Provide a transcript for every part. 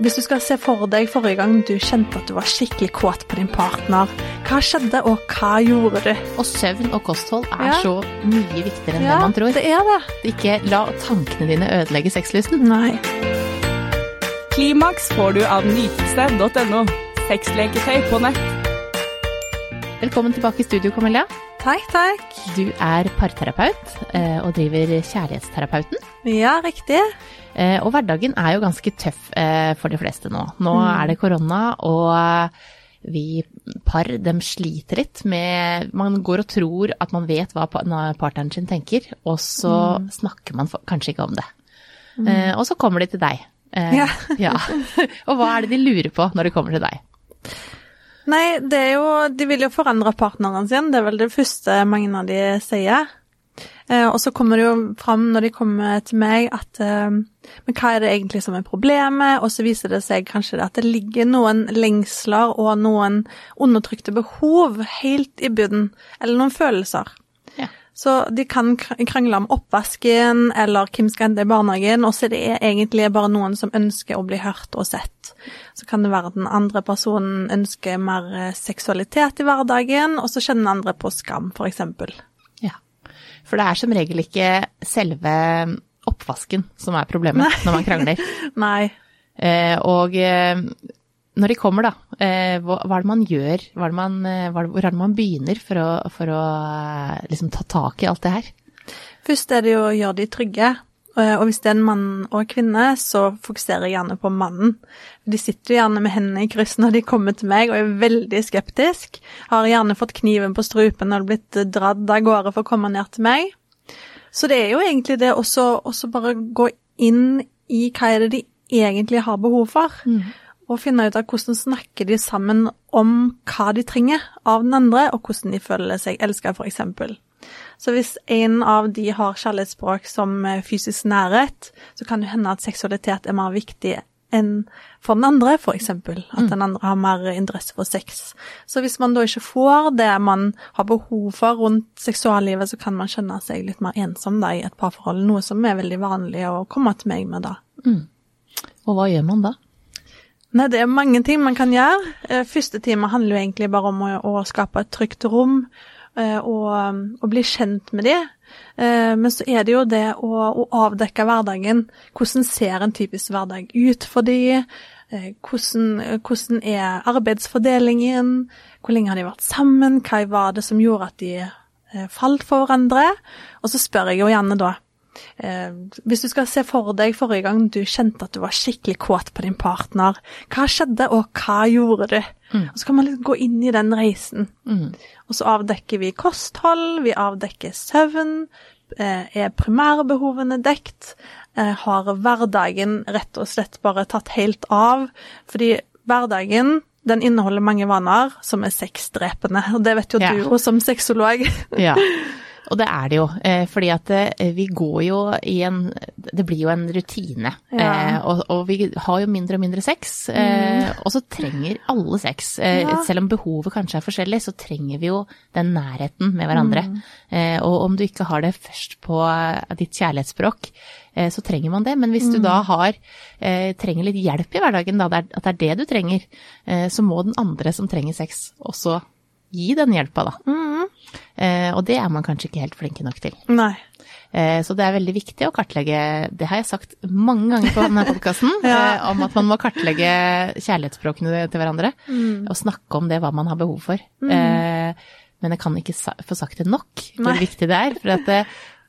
Hvis du skal se for deg forrige gang du kjente at du var skikkelig kåt på din partner, hva skjedde, og hva gjorde du? Og søvn og kosthold er Ja. så mye viktigere enn Ja, det man tror. det er det. Ikke la tankene dine ødelegge sexlysten. Nei. Klimaks får du av nytelse.no. Sexleketøy på nett. Velkommen tilbake i studio, Camilla. Takk, takk. Du er parterapeut eh, og driver Kjærlighetsterapeuten. Ja, riktig. Eh, Og hverdagen er jo ganske tøff eh, for de fleste nå. Nå er det korona, og vi par dem sliter litt med Man går og tror at man vet hva pa- partneren sin tenker, og så snakker man kanskje ikke om det. Mm. Og så kommer de til deg. Ja. ja. Og hva er det de lurer på når de kommer til deg? Nei, det er jo De vil jo forandre partneren sin, det er vel det første mange av de sier. Eh, og så kommer det jo fram når de kommer til meg at eh, Men hva er det egentlig som er problemet? Og så viser det seg kanskje at det ligger noen lengsler og noen undertrykte behov helt i bunnen. Eller noen følelser. Så de kan krangle om oppvasken eller hvem skal hente i barnehagen, og så er det egentlig bare noen som ønsker å bli hørt og sett. Så kan det være den andre personen ønsker mer eh, seksualitet i hverdagen, og så kjenner den andre på skam, eksempel. Ja. For det er som regel ikke selve oppvasken som er problemet når man krangler. Nei. Eh, og eh, når de kommer, da, eh, hva, er det man gjør? Hva er det man, eh, hvor er det man begynner for å, for å eh, liksom ta tak i alt det her? Først er det jo å gjøre de trygge. Og hvis det er en mann og kvinne, så fokuserer jeg gjerne på mannen. De sitter gjerne med hendene i kryss når de kommer til meg og er veldig skeptisk. Har gjerne fått kniven på strupen og blitt dratt av gårde for å komme ned til meg. Så det er jo egentlig det også også bare gå inn i hva er det de egentlig har behov for. Og finne ut av hvordan snakker de sammen om hva de trenger av den andre, og hvordan de føler seg elska, f.eks. Så hvis en av de har kjærlighetsspråk som eh, fysisk nærhet, så kan det hende at seksualitet er mer viktig enn for den andre, f.eks. At den andre har mer interesse for sex. Så hvis man da ikke får det man har behov for rundt seksuallivet, så kan man kjenne seg litt mer ensom da i et parforhold, noe som er veldig vanlig å komme til meg med da. Og hva gjør man da? Nei, det er mange ting man kan gjøre. Eh, Første time handler jo egentlig bare om å, å skape et trygt rom eh, og, og bli kjent med de. Eh, Men så er det jo det å, å avdekke hverdagen. Hvordan ser en typisk hverdag ut for de? Hvordan, hvordan er arbeidsfordelingen? Hvor lenge har de vært sammen? Hva var det som gjorde at de falt for hverandre? Og så spør jeg jo gjerne da hvis du skal se for deg forrige gang du kjente at du var skikkelig kåt på din partner, hva skjedde, og hva gjorde du? Og Så kan man liksom gå inn i den reisen. Og så avdekker vi kosthold, vi avdekker søvn, eh, er primærbehovene dekt, eh, har hverdagen rett og slett bare tatt helt av, fordi hverdagen den inneholder mange vaner som er sexdrepende, og det vet jo Ja. du òg som sexolog. Ja. Og det er det jo, eh, fordi at eh, vi går jo i en Det blir jo en rutine. Ja. Eh, og, og vi har jo mindre og mindre sex, Mm. og så trenger alle sex. Ja. Selv om behovet kanskje er forskjellig, så trenger vi jo den nærheten med hverandre. Mm. og om du ikke har det først på ditt kjærlighetsspråk, så trenger man det. Men hvis du da har, trenger litt hjelp i hverdagen, da, at det er det du trenger, så må den andre som trenger sex, også gi den hjelpa, da. Eh, og det er man kanskje ikke helt flinke nok til. Nei. Eh, så det er veldig viktig å kartlegge, det har jeg sagt mange ganger på denne podkasten, Ja. eh, om at man må kartlegge kjærlighetsspråkene til hverandre. Og snakke om det, hva man har behov for. Mm. men jeg kan ikke få sagt det nok, hvor viktig det er. For at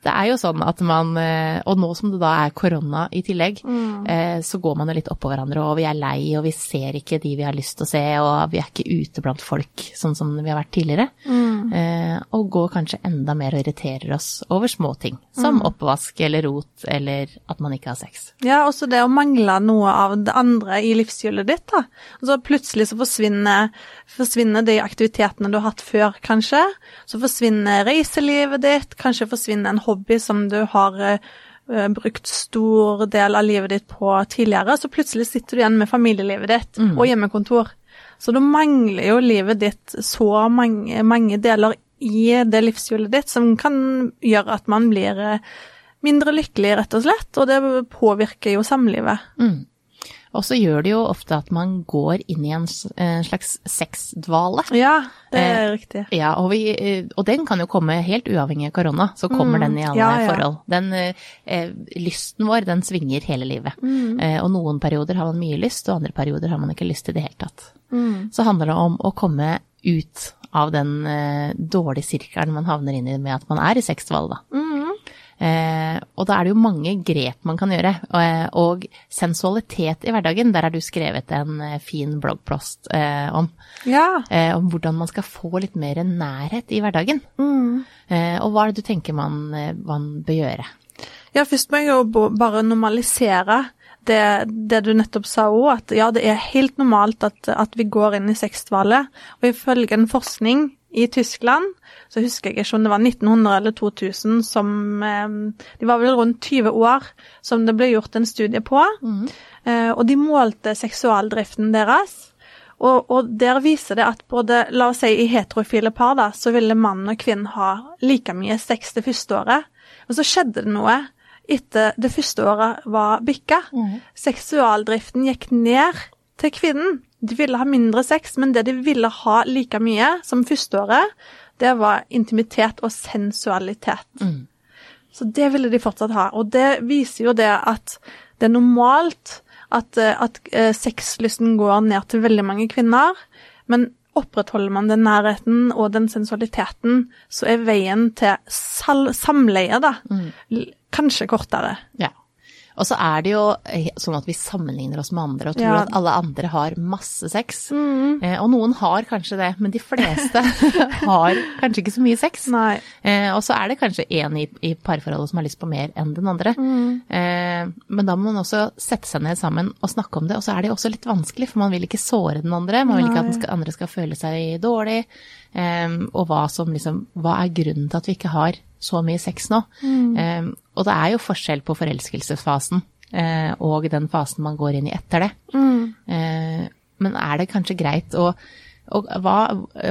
det, er jo sånn at man eh, Og nå som det da er korona i tillegg, mm. så går man jo litt oppå hverandre, og vi er lei, og vi ser ikke de vi har lyst til å se, og vi er ikke ute blant folk sånn som vi har vært tidligere. Mm. og går kanskje enda mer og irriterer oss over små ting, som oppvask eller rot, eller at man ikke har sex. Ja, også det å mangle noe av det andre i livshjulet ditt, da. Og så plutselig så forsvinner, forsvinner de aktivitetene du har hatt før, kanskje. Så forsvinner reiselivet ditt, kanskje forsvinner en hobby som du har eh, brukt stor del av livet ditt på tidligere, så plutselig sitter du igjen med familielivet ditt og hjemmekontor. Så da mangler jo livet ditt så mange, mange deler i det livshjulet ditt som kan gjøre at man blir eh, mindre lykkelig, rett og slett, og det påvirker jo samlivet. Og så gjør det jo ofte at man går inn i en slags sexdvale. Ja, det er Eh, riktig. Ja, og, vi, eh, og den kan jo komme helt uavhengig av korona, så kommer den i alle Mm. ja, ja. forhold. Den eh, eh, lysten vår, den svinger hele livet. Mm. Eh, og noen perioder har man mye lyst, og andre perioder har man ikke lyst i det hele tatt. Mm. Så handler det om å komme ut av den eh, dårlige sirkelen man havner inn i med at man er i sexdvale, da. Eh, og da er det jo mange grep man kan gjøre. Og, og sensualitet i hverdagen, der har du skrevet en eh, fin bloggpost eh, om. Ja. Eh, om hvordan man skal få litt mer nærhet i hverdagen. Mm. Eh, og hva er det du tenker man, eh, man bør gjøre? Ja, først må jeg jo bare normalisere det, det du nettopp sa òg, at ja, det er helt normalt at, at vi går inn i sexdvale. Og ifølge en forskning i Tyskland, så husker jeg ikke om det var 1900 eller 2000 som eh, De var vel rundt 20 år som det ble gjort en studie på. Mm. og de målte seksualdriften deres. Og, og der viser det at både, la oss si i heterofile par, da, så ville mann og kvinne ha like mye sex det første året. Og så skjedde det noe etter det første året var bikka. Seksualdriften gikk ned til kvinnen. De ville ha mindre sex, men det de ville ha like mye som førsteåret, det var intimitet og sensualitet. Mm. Så det ville de fortsatt ha. Og det viser jo det at det er normalt at, eh, at eh, sexlysten går ned til veldig mange kvinner. Men opprettholder man den nærheten og den sensualiteten, så er veien til sal samleie, da, mm. kanskje kortere. Ja. Og så er det jo eh, sånn at vi sammenligner oss med andre og tror Ja. at alle andre har masse sex. Eh, og noen har kanskje det, men de fleste har kanskje ikke så mye sex. Eh, og så er det kanskje én i, i parforholdet som har lyst på mer enn den andre. Eh, men da må man også sette seg ned sammen og snakke om det. Og så er det jo også litt vanskelig, for man vil ikke såre den andre. Man vil ikke at den skal, andre skal føle seg dårlig. Eh, og hva som liksom Hva er grunnen til at vi ikke har så mye sex nå? Eh, og det er jo forskjell på forelskelsesfasen eh, og den fasen man går inn i etter det. Eh, men er det kanskje greit å, å, hva,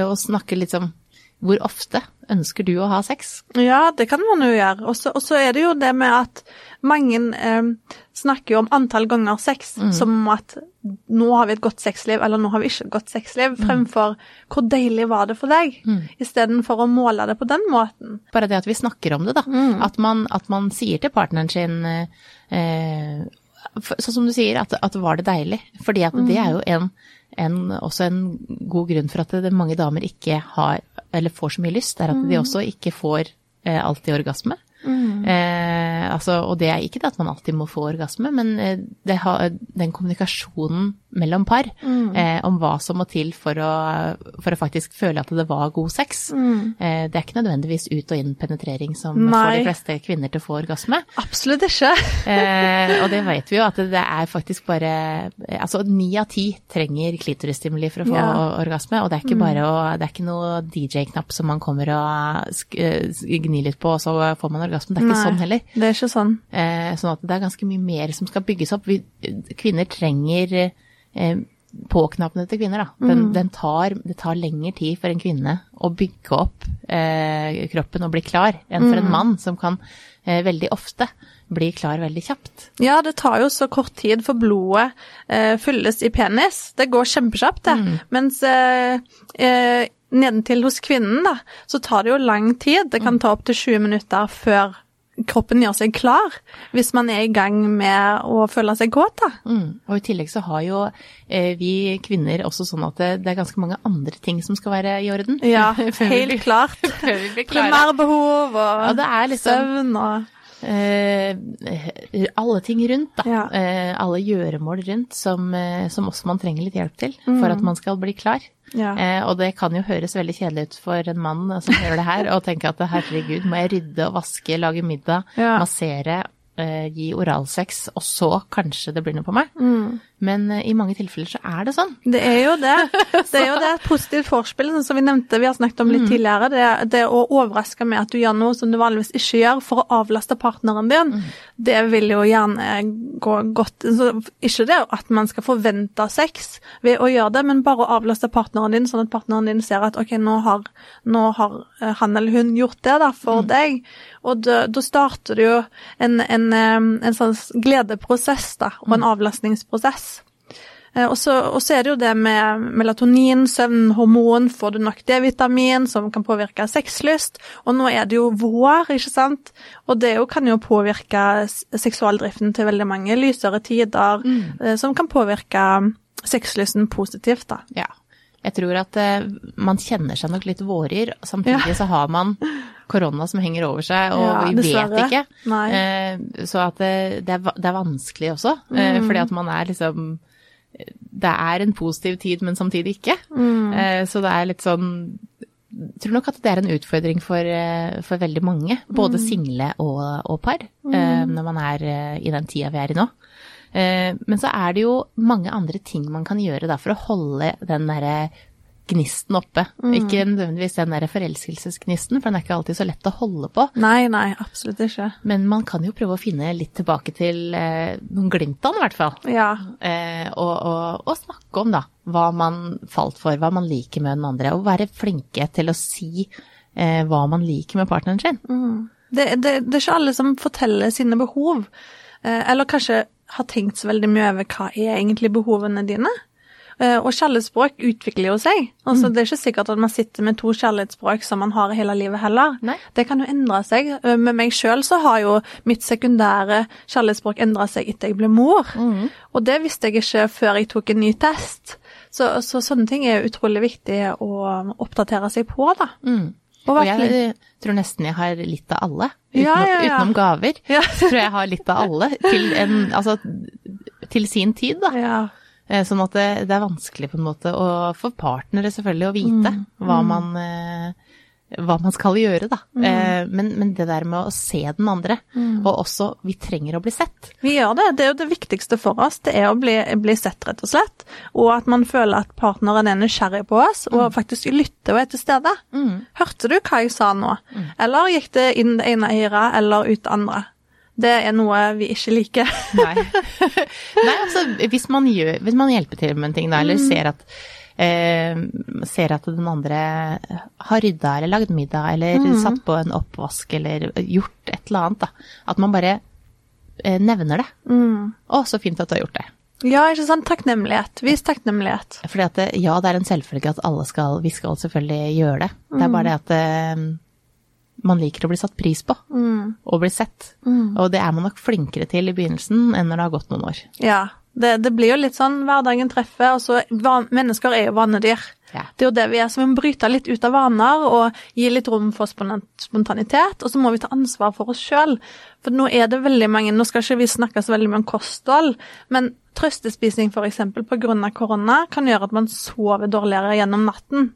å snakke litt om hvor ofte ønsker du å ha sex? Ja, det kan man jo gjøre. Og så er det jo det med at mange eh, snakker jo om antall ganger sex som at nå har vi et godt sexliv, eller nå har vi ikke et godt sexliv, fremfor hvor deilig var det for deg, istedenfor å måle det på den måten. Bare det at vi snakker om det, da. At, man, at man sier til partneren sin eh, Sånn som du sier, at, at var det deilig? Fordi at det er jo en, en, også en god grunn for at det, mange damer ikke har, eller får så mye lyst, er at de også ikke får eh, alltid orgasme. Eh, altså, og det er ikke det at man alltid må få orgasme, men eh, det har, den kommunikasjonen mellom par eh, om hva som må til for å, for å faktisk føle at det var god sex, eh, det er ikke nødvendigvis ut og inn penetrering som får de fleste kvinner til å få orgasme. Absolutt ikke. Eh, og det vet vi jo at det er faktisk bare Altså ni av ti trenger klitorisstimuli for å få Ja. Mm. orgasme, og det er ikke bare å Det er ikke noe DJ-knapp som man kommer og eh, gnir litt på, og så får man orgasme. Det er ikke Nei, sånn heller. Det er ikke sånn. Eh, sånn at det er ganske mye mer som skal bygges opp. Vi, kvinner trenger eh, påknappene til kvinner, da. Den, Mm. den tar, det tar lengre tid for en kvinne å bygge opp eh, kroppen og bli klar, enn for en Mm. mann som kan eh, veldig ofte bli klar veldig kjapt. Ja, det tar jo så kort tid for blodet eh, fylles i penis. Det går kjempekjapt, det. Mens eh, eh, nedentil hos kvinnen, da, så tar det jo lang tid. Det kan ta opptil 20 minutter før kroppen gjør seg klar, hvis man er i gang med å føle seg kåt. Mm. Og i tillegg så har jo eh, vi kvinner også sånn at det, det er ganske mange andre ting som skal være i orden. Ja, helt klart. Primærbehov og Ja, liksom- søvn og alle ting rundt, da. Ja. Eh, alle gjøremål rundt som, eh, som også man trenger litt hjelp til for at man skal bli klar. Ja. Eh, og det kan jo høres veldig kjedelig ut for en mann som hører det her, og tenker at herregud, må jeg rydde og vaske, lage middag, Ja. massere, eh, gi oralsex, og så kanskje det blir noe på meg? Mm. Men eh, i mange tilfeller så er det sånn. Det er jo det. Det er jo det et positivt vorspiel, sånn som vi nevnte, vi har snakket om Mm. litt tidligere. Det, det å overraske med at du gjør noe som du vanligvis ikke gjør, for å avlaste partneren din, Mm. det vil jo gjerne gå godt så Ikke det at man skal forvente sex ved å gjøre det, men bare å avlaste partneren din, sånn at partneren din ser at ok, nå har, nå har eh, han eller hun gjort det da, Mm. for deg. Og da, starter det jo en, en, en sånn gledeprosess da, og Mm. en avlastningsprosess. Eh, Og så, er det jo det med melatonin, søvnhormon, får du nok D-vitamin, som kan påvirke sexlyst. Og nå er det jo vår, ikke sant. Og det jo kan jo påvirke seksualdriften til veldig mange. Lysere tider, mm. som kan påvirke sexlysten positivt, da. Ja. Jeg tror at eh, man kjenner seg nok litt vårer. samtidig så har man korona som henger over seg, og Ja, vi vet ikke. Nei. Eh, så at det, det, er, det er vanskelig også, eh, Mm. fordi at man er liksom Det er en positiv tid, men samtidig ikke. Mm. Eh, så det er litt sånn jeg tror nok at det er en utfordring for, eh, for veldig mange, både Mm. single og, og par, mm. når man er eh, i den tida vi er i nå. Eh, Men så er det jo mange andre ting man kan gjøre for å holde den derre gnisten oppe. Mm. Ikke nødvendigvis den der forelskelsesgnisten, for den er ikke alltid så lett å holde på. Nei, nei, absolutt ikke. Men man kan jo prøve å finne litt tilbake til eh, noen glimt av den, i hvert fall. Ja. Eh, og, og, og snakke om da, hva man falt for, hva man liker med den andre. Og være flinke til å si eh, hva man liker med partneren sin. Det, det, det er ikke alle som forteller sine behov, eh, eller kanskje har tenkt så veldig mye over hva er egentlig behovene dine. Eh, Og kjærlighetsspråk utvikler jo seg. Altså, Det er ikke sikkert at man sitter med to kjærlighetsspråk som man har hele livet heller. Nei. Det kan jo endre seg. Eh, Med meg sjøl så har jo mitt sekundære kjærlighetsspråk endra seg etter jeg ble mor. Og det visste jeg ikke før jeg tok en ny test. Så, så sånne ting er utrolig viktig å oppdatere seg på, da. Mm. Og Og jeg eh, tror nesten jeg har litt av alle. Utenom, Ja, ja, ja. utenom gaver. Så tror jeg jeg har litt av alle til, en, altså, til sin tid, da. Eh, Sånn at det, det er vanskelig på en måte å, for partnere selvfølgelig å vite hva, man, eh, hva man skal gjøre, da. Mm. Men, men det der med å se den andre, og også vi trenger å bli sett. Vi gjør det. Det er jo det viktigste for oss. Det er å bli, bli sett, rett og slett. Og at man føler at partneren er nysgjerrig på oss, og faktisk lytter og er til stede. Hørte du hva jeg sa nå? Eller gikk det inn det ene øret eller ut det andre? Det er noe vi ikke liker. Nei. Nei, altså hvis man, gjør, hvis man hjelper til med en ting, da, eller ser at eh, ser at den andre har rydda eller lagd middag eller satt på en oppvask eller gjort et eller annet, da. At man bare eh, nevner det. Å, så fint at du har gjort det. Ja, ikke sant? Takknemlighet. Vis takknemlighet. Fordi at ja, det er en selvfølge at alle skal Vi skal selvfølgelig gjøre det. Det er bare det at eh, man liker å bli satt pris på. Og bli sett. Og det er man nok flinkere til i begynnelsen enn når det har gått noen år. Ja. Det, det blir jo litt sånn hverdagen treffer, og så Mennesker er jo vanedyr. Ja. Det er jo det vi er, så vi må bryte litt ut av vaner og gi litt rom for spontanitet. Og så må vi ta ansvar for oss sjøl. For nå er det veldig mange Nå skal ikke vi snakke så veldig mye om kosthold, men trøstespising f.eks. pga. korona kan gjøre at man sover dårligere gjennom natten.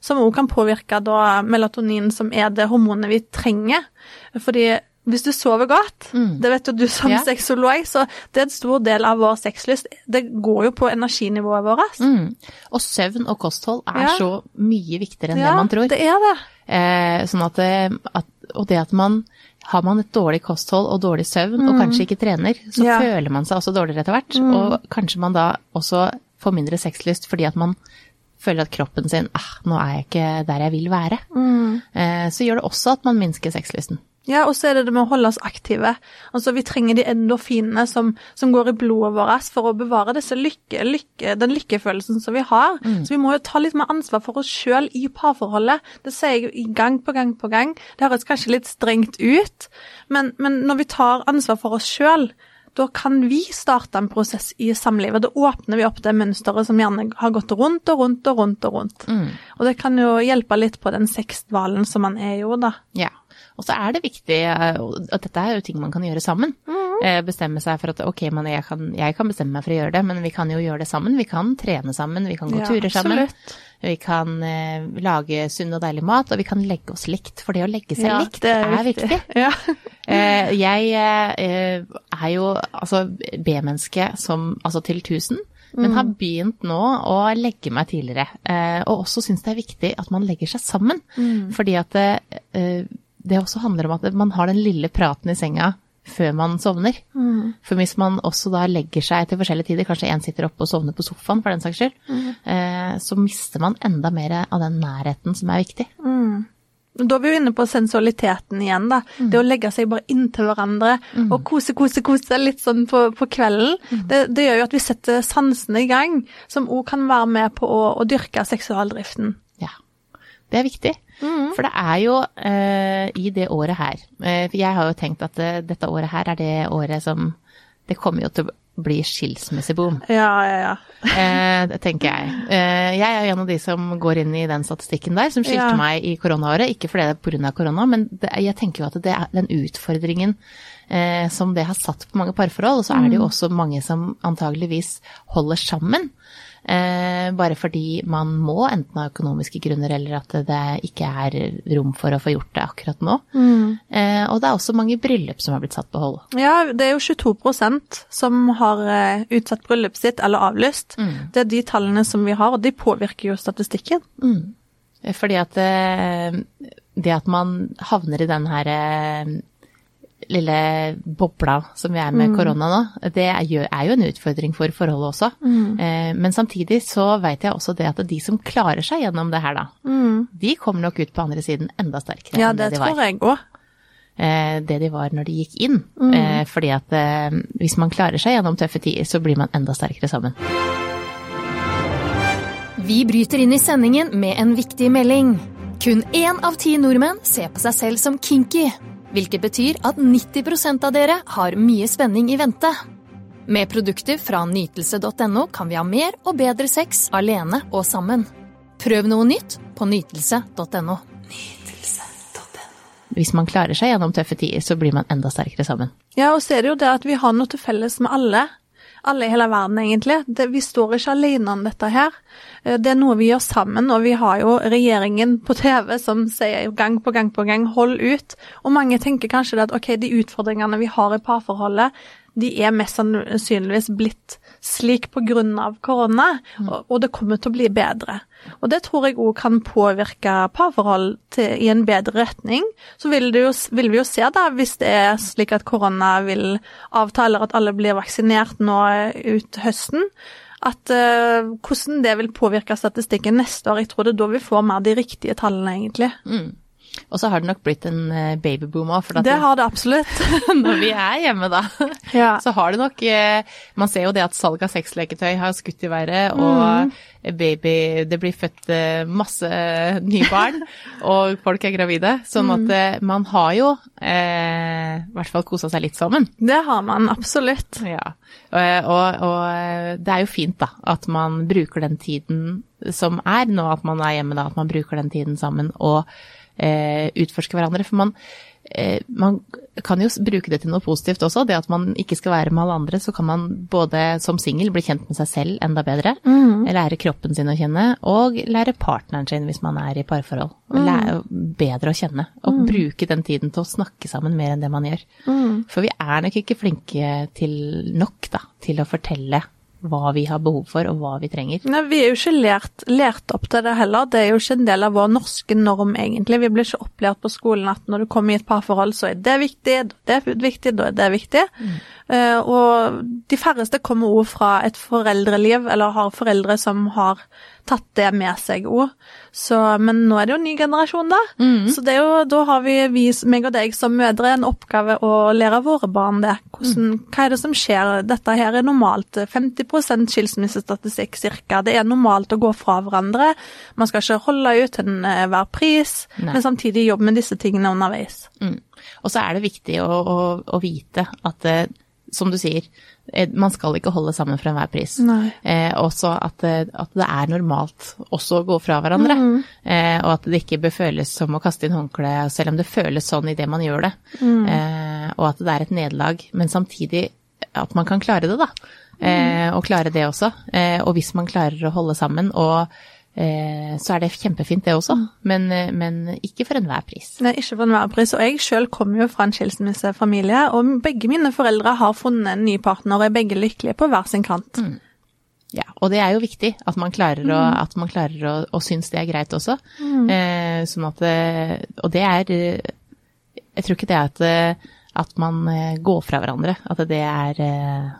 Som òg kan påvirke da melatonin, som er det hormonet vi trenger. Fordi hvis du sover godt, det vet jo du som yeah. sexolog, så det er en stor del av vår sexlyst. Det går jo på energinivået vårt. Mm. Og søvn og kosthold er Ja. så mye viktigere enn Ja, det man tror. Ja, det er det. Eh, sånn at, at, og det at man har man et dårlig kosthold og dårlig søvn, og kanskje ikke trener, så Mm. Ja. Mm. føler man seg også dårligere etter hvert. Og kanskje man da også får mindre sexlyst fordi at man føler at kroppen sin ah, nå er jeg ikke der jeg vil være. Mm. Eh, så gjør det også at man minsker sexlysten. Ja, og så er det det med å holde oss aktive. Altså, Vi trenger de endorfinene som, som går i blodet vårt for å bevare lykke, lykke, den lykkefølelsen som vi har. Så vi må jo ta litt mer ansvar for oss sjøl i parforholdet. Det sier jeg jo gang på gang på gang. Det høres kanskje litt strengt ut, men, men når vi tar ansvar for oss sjøl, da kan vi starte en prosess i samlivet. Da åpner vi opp det mønsteret som gjerne har gått rundt og rundt og rundt. Og rundt. Og det kan jo hjelpe litt på den sexdvalen som man er jo, da. Ja. Og så er det viktig eh, at dette er jo ting man kan gjøre sammen. Eh, Bestemme seg for at ok, man, jeg kan, jeg kan bestemme meg for å gjøre det, men vi kan jo gjøre det sammen. Vi kan trene sammen, vi kan gå Ja, turer sammen. absolutt. Vi kan eh, lage sunn og deilig mat, og vi kan legge oss likt. For det å legge seg Ja, likt er, viktig. Ja. Eh, jeg eh, er jo altså B-menneske som altså til 1000. Men har begynt nå å legge meg tidligere. Eh, og også syns det er viktig at man legger seg sammen. Fordi at det, eh, det også handler om at man har den lille praten i senga før man sovner. For hvis man også da legger seg til forskjellige tider, kanskje en sitter oppe og sovner på sofaen for den saks skyld, eh, så mister man enda mer av den nærheten som er viktig. Da er vi jo inne på sensualiteten igjen, da. Det å legge seg bare inntil hverandre og kose, kose, kose litt sånn på, på kvelden. Det, det gjør jo at vi setter sansene i gang, som òg kan være med på å, å dyrke seksualdriften. Ja, det er viktig. For det er jo eh, i det året her eh, for Jeg har jo tenkt at eh, dette året her er det året som Det kommer jo til å bli skilsmisseboom. Ja, ja, ja. Eh, det tenker jeg. Eh, jeg er jo en av de som går inn i den statistikken der, som skilte Ja. meg i koronaåret. Ikke fordi det er pga. korona, men det, jeg tenker jo at det er den utfordringen eh, som det har satt på mange parforhold. Og så er det jo også mange som antageligvis holder sammen. Eh, bare fordi man må, enten av økonomiske grunner eller at det ikke er rom for å få gjort det akkurat nå. Eh, og det er også mange bryllup som har blitt satt på hold. Ja, det er jo 22% som har eh, utsatt bryllupet sitt eller avlyst. Det er de tallene som vi har, og de påvirker jo statistikken. Mm. Fordi at det at man havner i den her lille bobla som vi er med korona nå, det er jo, en utfordring for forholdet også. Eh, Men samtidig så vet jeg også det at de som klarer seg gjennom det her da, de kommer nok ut på andre siden enda sterkere Ja, enn det det de var. Ja, det tror jeg òg. Eh, Det de var når de gikk inn. Eh, Fordi at eh, hvis man klarer seg gjennom tøffe tider, så blir man enda sterkere sammen. Vi bryter inn i sendingen med en viktig melding. Kun én av ti nordmenn ser på seg selv som kinky, hvilket betyr at 90% av dere har mye spenning i vente. Med produkter fra nytelse.no kan vi ha mer og bedre sex alene og sammen. Prøv noe nytt på nytelse.no. Hvis man klarer seg gjennom tøffe tider, så blir man enda sterkere sammen. Ja, og så er det jo det at vi har noe til felles med alle. Alle i hele verden, egentlig. Det, vi står ikke alene om dette her. Eh, Det er noe vi gjør sammen, og vi har jo regjeringen på TV som sier gang på gang på gang 'hold ut'. Og mange tenker kanskje at ok, de utfordringene vi har i parforholdet, de er mest sannsynligvis blitt slik pga. korona, og, og det kommer til å bli bedre. Og det tror jeg òg kan påvirke parforhold til, i en bedre retning. Så vil, det jo, vil vi jo se da, hvis det er slik at korona vil avta, eller at alle blir vaksinert nå ut høsten, at uh, hvordan det vil påvirke statistikken neste år. Jeg tror det er da vi får mer de riktige tallene, egentlig. Og så har det nok blitt en eh, babyboom òg, Det har det absolutt. når vi er hjemme da, Ja. så har det nok eh, Man ser jo det at salg av sexleketøy har skutt i været, og baby Det blir født eh, masse nye barn, og folk er gravide. Sånn at eh, man har jo eh, i hvert fall kosa seg litt sammen. Det har man absolutt. Ja. Og, og, og det er jo fint da, at man bruker den tiden som er nå, at man er hjemme da, at man bruker den tiden sammen og eh, utforske hverandre. For man, eh, man kan jo bruke det til noe positivt også, det at man ikke skal være med alle andre. Så kan man både som singel bli kjent med seg selv enda bedre, lære kroppen sin å kjenne, og lære partneren sin hvis man er i parforhold. Lære bedre å kjenne, og bruke den tiden til å snakke sammen mer enn det man gjør. For vi er nok ikke flinke til nok da, til å fortelle hva vi har behov for, og hva vi trenger. Nei, Vi er jo ikke lært, lært opp til det heller. Det er jo ikke en del av vår norske norm, egentlig. Vi blir ikke opplært på skolen at når du kommer i et parforhold, så er det viktig, det er viktig, da er det viktig. Eh, og de færreste kommer òg fra et foreldreliv, eller har foreldre som har tatt det med seg òg. Men nå er det jo en ny generasjon, da. Så det er jo, da har vi, vi, meg og deg som mødre, en oppgave å lære våre barn det. Hvordan, Hva er det som skjer? Dette her er normalt. 50% skilsmissestatistikk ca. Det er normalt å gå fra hverandre. Man skal ikke holde ut til enhver pris, Nei. men samtidig jobbe med disse tingene underveis. Mm. Og så er det viktig å, å, å vite at, eh, som du sier, eh, man skal ikke holde sammen for enhver pris. Eh, også at, eh, at det er normalt også å gå fra hverandre. Eh, og at det ikke bør føles som å kaste inn håndkleet, selv om det føles sånn idet man gjør det. Eh, og at det er et nederlag, men samtidig at man kan klare det, da. Eh, og klare det også. Eh, og hvis man klarer å holde sammen, og, så er det kjempefint det også, men, eh, men ikke for enhver pris. Nei, ikke for enhver pris. Og jeg selv kommer jo fra en skilsmissefamilie, og begge mine foreldre har funnet en ny partner, og er begge lykkelige på hver sin kant. Ja, og det er jo viktig at man klarer å, at man klarer å, å synes det er greit også. Eh, sånn at Og det er eh, Jeg tror ikke det er at, eh, at man eh, går fra hverandre, at det er eh,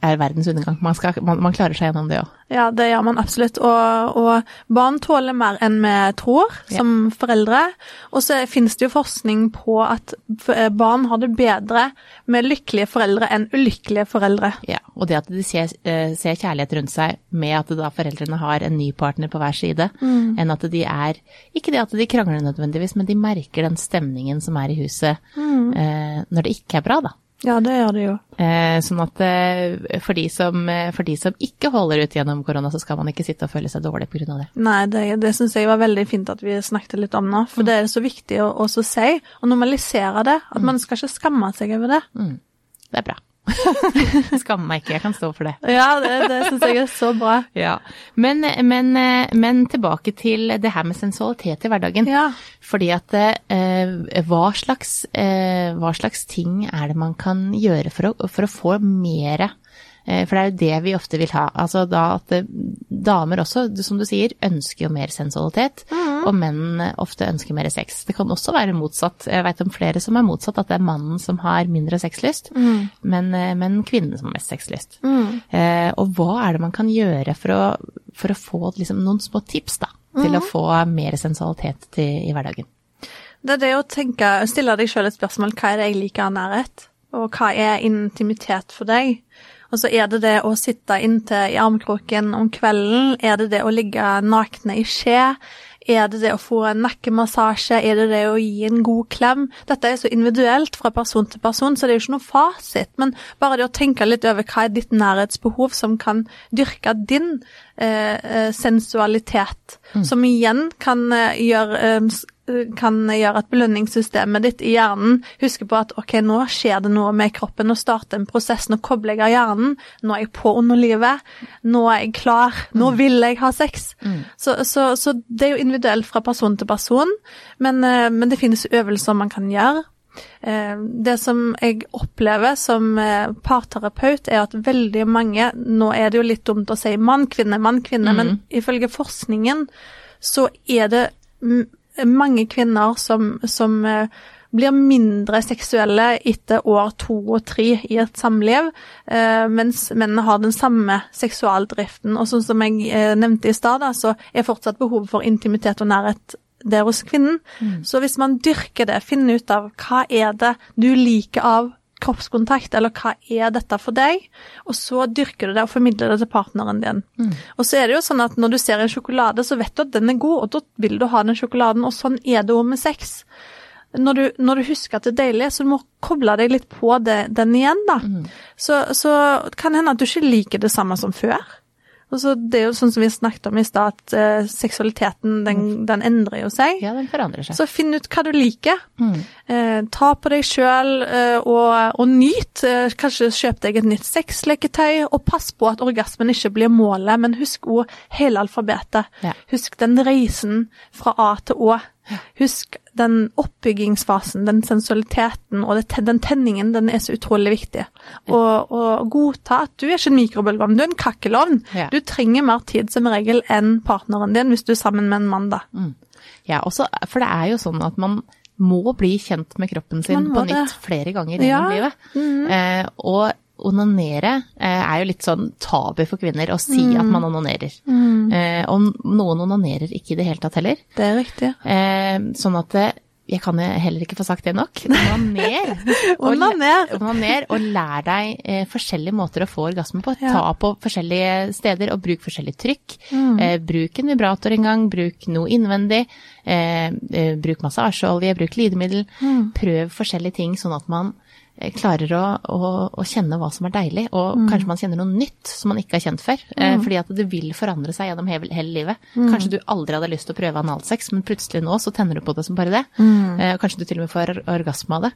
er verdens undergang. Man, skal, man, man klarer seg gjennom det òg. Ja, det gjør man absolutt. Og, og barn tåler mer enn vi tror som foreldre. Og så finnes det jo forskning på at eh, barn har det bedre med lykkelige foreldre enn ulykkelige foreldre. Ja, og det at de ser, eh, ser kjærlighet rundt seg med at da foreldrene har en ny partner på hver side, enn at de er Ikke det at de krangler nødvendigvis, men de merker den stemningen som er i huset eh, når det ikke er bra, da. Ja, det gjør det jo. Eh, sånn at eh, for, de som, eh, for de som ikke holder ut gjennom korona, så skal man ikke sitte og føle seg dårlig pga. det. Nei, det, det syns jeg var veldig fint at vi snakket litt om nå. For det er så viktig å også si, og normalisere det. At man skal ikke skamme seg over det. Det er bra. Skammer meg ikke, jeg kan stå for det. Ja, det, det syns jeg er så bra. Ja. Men, men, men tilbake til det her med sensualitet i hverdagen. Ja. Fordi at eh, hva, slags, eh, hva slags ting er det man kan gjøre for å, for å få mere eh, For det er jo det vi ofte vil ha. Altså da at eh, damer også, som du sier, ønsker jo mer sensualitet, og menn ofte ønsker mer sex. Det kan også være motsatt. Jeg vet om flere som er motsatt, at det er mannen som har mindre sexlyst, men, eh, men kvinnen som har mest sexlyst. Eh, og hva er det man kan gjøre for å, for å få liksom, noen små tips da, til å få mer sensualitet til, i hverdagen? Det er det å tenke, stille deg sjøl et spørsmål. Hva er det jeg liker av nærhet? Og hva er intimitet for deg? Og så er det det å sitte inntil i armkroken om kvelden. Er det det å ligge nakne i skje? Er det det å få en nakkemassasje? Er det det å gi en god klem? Dette er så individuelt fra person til person, så det er jo ikke noe fasit. Men bare det å tenke litt over hva er ditt nærhetsbehov som kan dyrke din eh, eh, sensualitet, som igjen kan eh, gjøre kan gjøre at belønningssystemet ditt i hjernen husker på at ok, nå skjer det noe med kroppen, nå starter en prosess, nå kobler jeg av hjernen, nå er jeg på underlivet, nå er jeg klar, nå vil jeg ha sex. Så, så, så det er jo individuelt fra person til person, men, men det finnes øvelser man kan gjøre. Eh, Det som jeg opplever som eh, parterapeut, er at veldig mange Nå er det jo litt dumt å si mann, kvinne, mann, kvinne, men ifølge forskningen så er det mm, mange kvinner som, som eh, blir mindre seksuelle etter år to og tre i et samliv, mens mennene har den samme seksualdriften. Og sånn som jeg nevnte i stad, så er fortsatt behovet for intimitet og nærhet der hos kvinnen. Så hvis man dyrker det, finner ut av hva er det du liker av kroppskontakt, eller hva er dette for deg? Og så dyrker du det og formidler det til partneren din. Og så er det jo sånn at når du ser en sjokolade, så vet du at den er god, og da vil du ha den sjokoladen, og sånn er det jo med sex. Når du, når du husker at det er deilig, så du må koble deg litt på det, den igjen, da. Så, så kan det hende at du ikke liker det samme som før. Og så det er jo sånn som vi snakket om i stad, at eh, seksualiteten, den, den endrer jo seg. Ja, den forandrer seg. Så finn ut hva du liker. Mm. Eh, ta på deg sjøl eh, og, og nyt. Eh, kanskje kjøp deg et nytt sexleketøy, og pass på at orgasmen ikke blir målet, men husk òg hele alfabetet. Ja. Husk den reisen fra A til Å. Husk den oppbyggingsfasen, den sensualiteten og den tenningen, den er så utrolig viktig. Og, og godta at du er ikke en mikrobølgeovn, du er en kakkelovn. Ja. Du trenger mer tid som regel enn partneren din hvis du er sammen med en mann, da. Ja, også, for det er jo sånn at man må bli kjent med kroppen sin på nytt det. flere ganger Ja. livet. livet. Eh, og onanere eh, er jo litt sånn tabu for kvinner å si at man onanerer. Eh, og noen onanerer ikke i det hele tatt heller. Det er riktig. Eh, sånn at jeg kan heller ikke få sagt det nok. Onaner. Onaner. Onaner, og lær deg eh, forskjellige måter å få orgasme på. Ja. Ta på forskjellige steder, og bruk forskjellig trykk. Eh, bruk en vibrator en gang, bruk noe innvendig. Eh, bruk massasjeolje, bruk glidemiddel. Prøv forskjellige ting, sånn at man klarer å, å, å kjenne hva som er deilig, og kanskje man kjenner noe nytt som man ikke har kjent før. Mm. fordi at det vil forandre seg gjennom hele, hele livet. Kanskje du aldri hadde lyst til å prøve analsex, men plutselig nå så tenner du på det som bare det. Eh, kanskje du til og med får orgasme av det.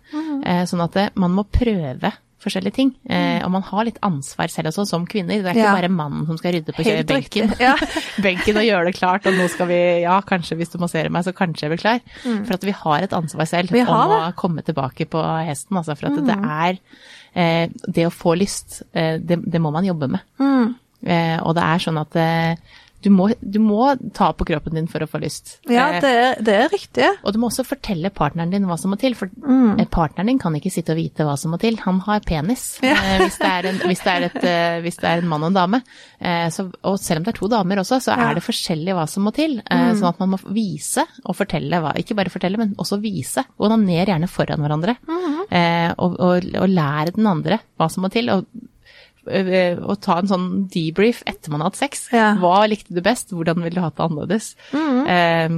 Eh, sånn at eh, man må prøve forskjellige ting. Eh, og man har litt ansvar selv også, som kvinner. Det er ikke Ja. bare mannen som skal rydde på Helt benken. ja. benken og gjøre det klart, og nå skal vi, ja, kanskje hvis du masserer meg, så kanskje jeg blir klar. For at vi har et ansvar selv Mm. Vi har om å komme tilbake på hesten, altså. For at det Mm. er eh, Det å få lyst, eh, det, det må man jobbe med. Mm. Eh, og det er sånn at eh, du må, du må ta på kroppen din for å få lyst. Ja, Eh, det er, det er riktig. og du må også fortelle partneren din hva som må til, for Mm. eh, partneren din kan ikke sitte og vite hva som må til. Han har penis, Ja. eh, hvis, det er en, hvis, det er et, hvis det er en mann og en dame. Så, og selv om det er to damer også, så Ja. Er det forskjellig hva som må til. Mm. Sånn at man må vise og fortelle hva, ikke bare fortelle, men også vise. Onaner gjerne foran hverandre. Mm. Og, og, og lære den andre hva som må til. og å ta en sånn debrief etter man har hatt sex. Ja. Hva likte du best, hvordan ville du hatt det annerledes? Eh,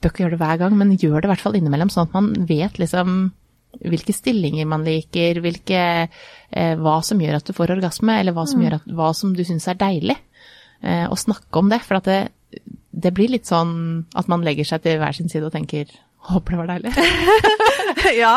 bør ikke gjøre det hver gang, men gjør det i hvert fall innimellom, sånn at man vet liksom hvilke stillinger man liker, hvilke, eh, hva som gjør at du får orgasme, eller hva som, gjør at, hva som du syns er deilig. Eh, og snakke om det, for at det, det blir litt sånn at man legger seg til hver sin side og tenker håper det var deilig. ja,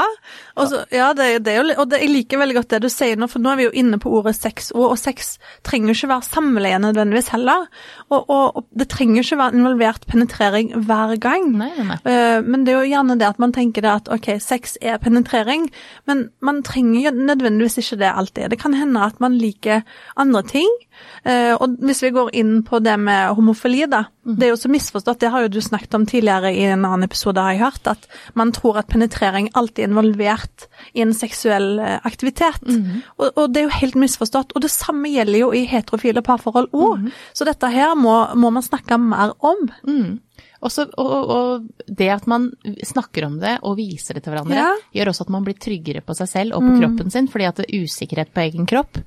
Også, ja det, det og det, jeg liker veldig godt det du sier nå, for nå er vi jo inne på ordet sex, og, og sex trenger ikke være samleie nødvendigvis heller. Og, og, og det trenger ikke være involvert penetrering hver gang. Nei, nei. Eh, Men det er jo gjerne det at man tenker det at ok, sex er penetrering, men man trenger jo nødvendigvis ikke det alltid. Det kan hende at man liker andre ting. Eh, Og hvis vi går inn på det med homofili, da. Det er jo så misforstått, det har jo du snakket om tidligere i en annen episode, har jeg hørt, at man tror at penetrering alltid er involvert i en seksuell eh, aktivitet. og, og det er jo helt misforstått. Og det samme gjelder jo i heterofile parforhold òg. Så dette her må, må man snakke mer om. Mm. Også, og, og, og det at man snakker om det og viser det til hverandre, Ja. gjør også at man blir tryggere på seg selv og på kroppen sin, fordi at usikkerhet på egen kropp,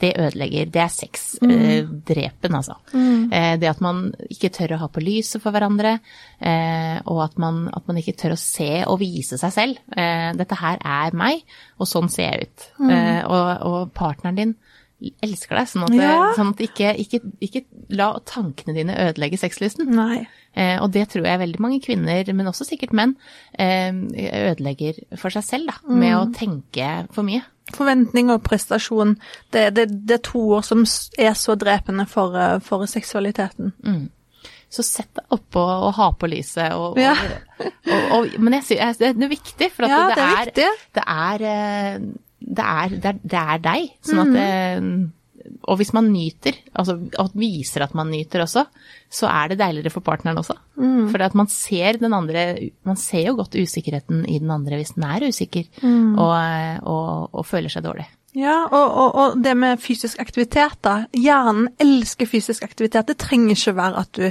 det ødelegger. Det er sexdrepen, altså. Mm. det at man ikke tør å ha på lyset for hverandre, eh, og at man, at man ikke tør å se og vise seg selv. Eh, dette her er meg, og sånn ser jeg ut. Mm. og, og partneren din elsker deg, sånn at, Ja. sånn at ikke, ikke, ikke la tankene dine ødelegge sexlysten. Nei. Eh, og det tror jeg veldig mange kvinner, men også sikkert menn, eh, ødelegger for seg selv da, med å tenke for mye. Forventning og prestasjon, det, det, det er to ord som er så drepende for, eh, for seksualiteten. Så sett deg oppå og ha på lyset. Og, Ja. og, men jeg synes, det er viktig, for Ja, det, det er er, det, er, det, er, deg. Sånn Mm. at det, og hvis man nyter, altså og viser at man nyter også, så er det deiligere for partneren også. Mm. For at man ser den andre Man ser jo godt usikkerheten i den andre hvis den er usikker Mm. og, og, og føler seg dårlig. Ja, og, og, det med fysisk aktivitet, da. Hjernen elsker fysisk aktivitet. Det trenger ikke være at du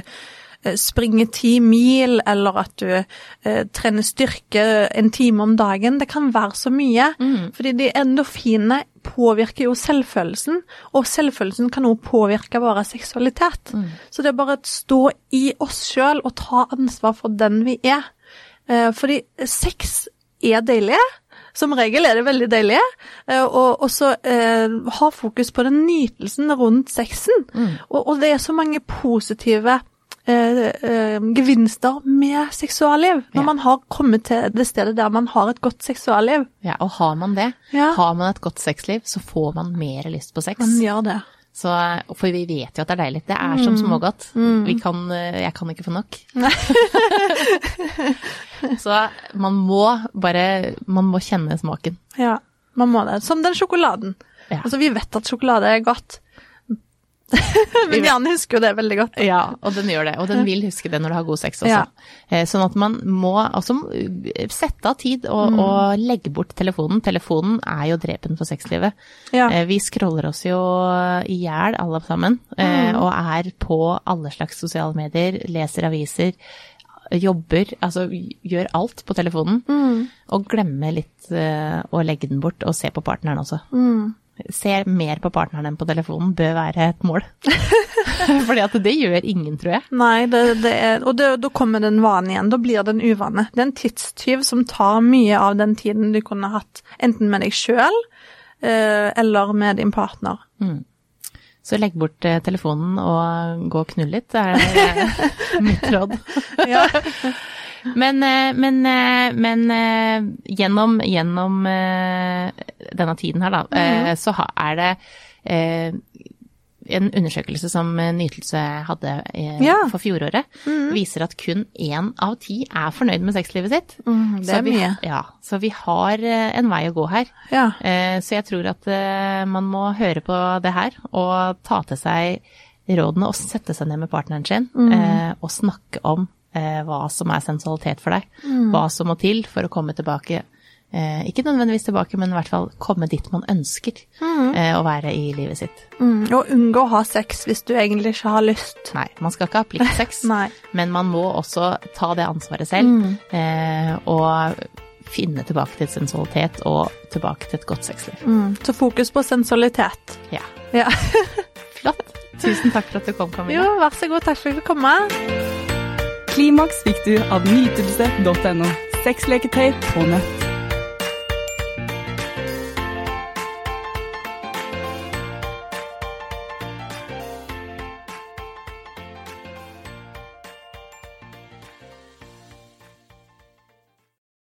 springer ti mil, eller at du eh, trener styrke en time om dagen. Det kan være så mye. Fordi de endorfinene påvirker jo selvfølelsen, og selvfølelsen kan også påvirke vår seksualitet. Så det er bare å stå i oss sjøl og ta ansvar for den vi er. Eh, fordi sex er deilig. Som regel er det veldig deilig. eh, Og også eh, ha fokus på den nytelsen rundt sexen. Og, og det er så mange positive eh, eh, gevinster med seksualliv. Når Ja. man har kommet til det stedet der man har et godt seksualliv. Ja, og har man det, Ja. har man et godt sexliv, så får man mer lyst på sex. Man gjør det. Så, for vi vet jo at det er deilig. Det er som smågodt. Vi kan, eh, jeg kan ikke få nok. så man må bare Man må kjenne smaken. Ja, man må det. Som den sjokoladen. Ja. Altså, vi vet at sjokolade er godt. Men Jan husker jo det veldig godt. Ja, og den gjør det. Og den vil huske det når du har god sex også. Ja. Eh, Sånn at man må altså eh, sette av tid og, og legge bort telefonen. Telefonen er jo drepen for sexlivet. Ja. Eh, Vi scroller oss jo i hjel alle sammen, mm. og er på alle slags sosiale medier, leser aviser, jobber, altså gjør alt på telefonen. Og glemmer litt eh, å legge den bort og se på partneren også. Se mer på partneren enn på telefonen bør være et mål. Fordi at det gjør ingen, tror jeg. Nei, det, det er, og det, da kommer den vanen igjen. Da blir det en uvane. Det er en tidstyv som tar mye av den tiden du kunne hatt enten med deg sjøl eh, eller med din partner. Så legg bort eh, telefonen og gå og knull litt, det er mitt råd. Ja. Men, eh, men, eh, men eh, gjennom, gjennom denne tiden her, da, mm. så er det en undersøkelse som Nytelse hadde Ja. for fjoråret, viser at kun én av ti er fornøyd med sexlivet sitt. det Så er vi, mye. Ja, så vi har en vei å gå her. Ja. Så jeg tror at man må høre på det her og ta til seg rådene og sette seg ned med partneren sin Mm. og snakke om eh, hva som er sensualitet for deg. Mm. Hva som må til for å komme tilbake. Eh, ikke nødvendigvis tilbake, men i hvert fall komme dit man ønsker eh, å være i livet sitt. Mm, og unngå å ha sex hvis du egentlig ikke har lyst. Nei, man skal ikke ha pliktsex, men man må også ta det ansvaret selv. Mm. Eh, og finne tilbake til sensualitet og tilbake til et godt sexliv. Mm. Så fokus på sensualitet. Ja. Ja. Flott. Tusen takk for at du kom, Camilla. Jo, vær så god. Takk for at du fikk komme. Klimaks fikk du av nytelse.no. Sexleketøy på nett.